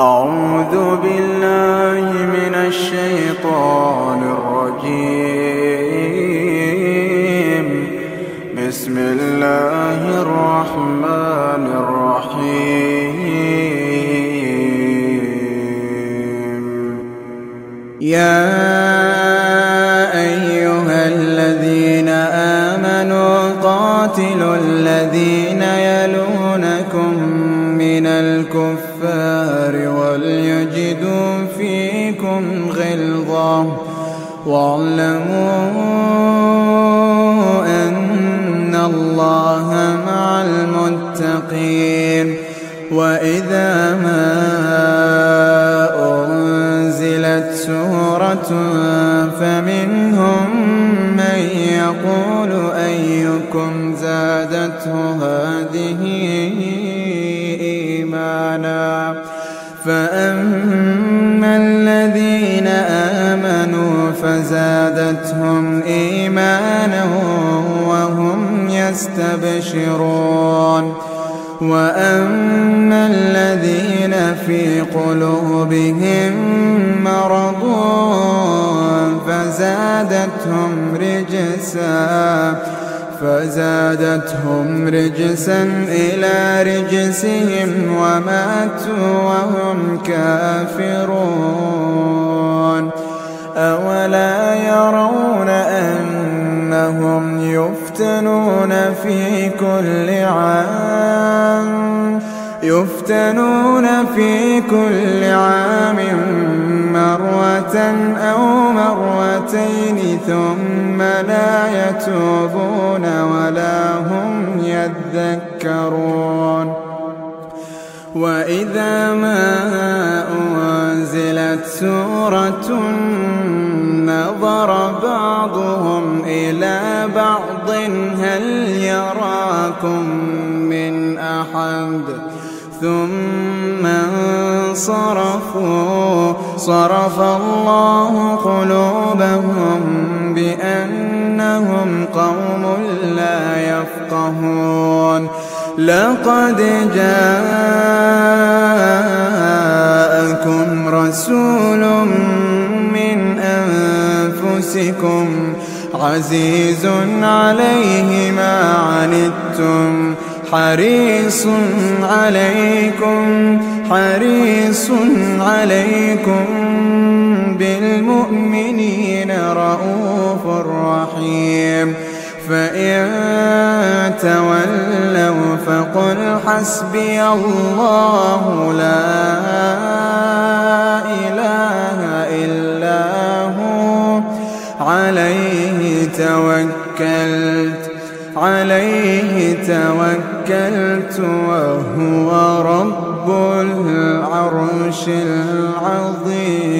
أعوذ بالله من الشيطان الرجيم. بسم الله الرحمن الرحيم. يا أيها الذين آمنوا قاتلوا الذين يلونكم من الكفار وليجدوا فيكم غلظة. واعلموا أن الله مع المتقين. وإذا ما أنزلت سورة فمنهم من يقول أيكم زادته هذه إيمانا. فأما الذين آمنوا فزادتهم إيمانا وهم يستبشرون. وأما الذين في قلوبهم مرض فزادتهم رجسا. فزادتهم رجسا إلى رجسهم وماتوا وهم كافرون. أولا يرون أنهم يفتنون في كل عام يفتنون في كل عام مرة أو مرتين ثم لا يتوبون ولا هم يذكرون. وإذا ما أنزلت سورة نظر بعضهم إلى بعض هل يراكم من أحد؟ ثم انصرفوا. صرف الله قلوبهم يفقهون لقد جاءكم رسول من أنفسكم عزيز عليه ما عنتم حريص عليكم حريص عليكم بالمؤمنين رؤوف رحيم. فإن تولوا فقل حسبي الله لا إله إلا هو عليه توكلت عليه توكلت وهو رب العرش العظيم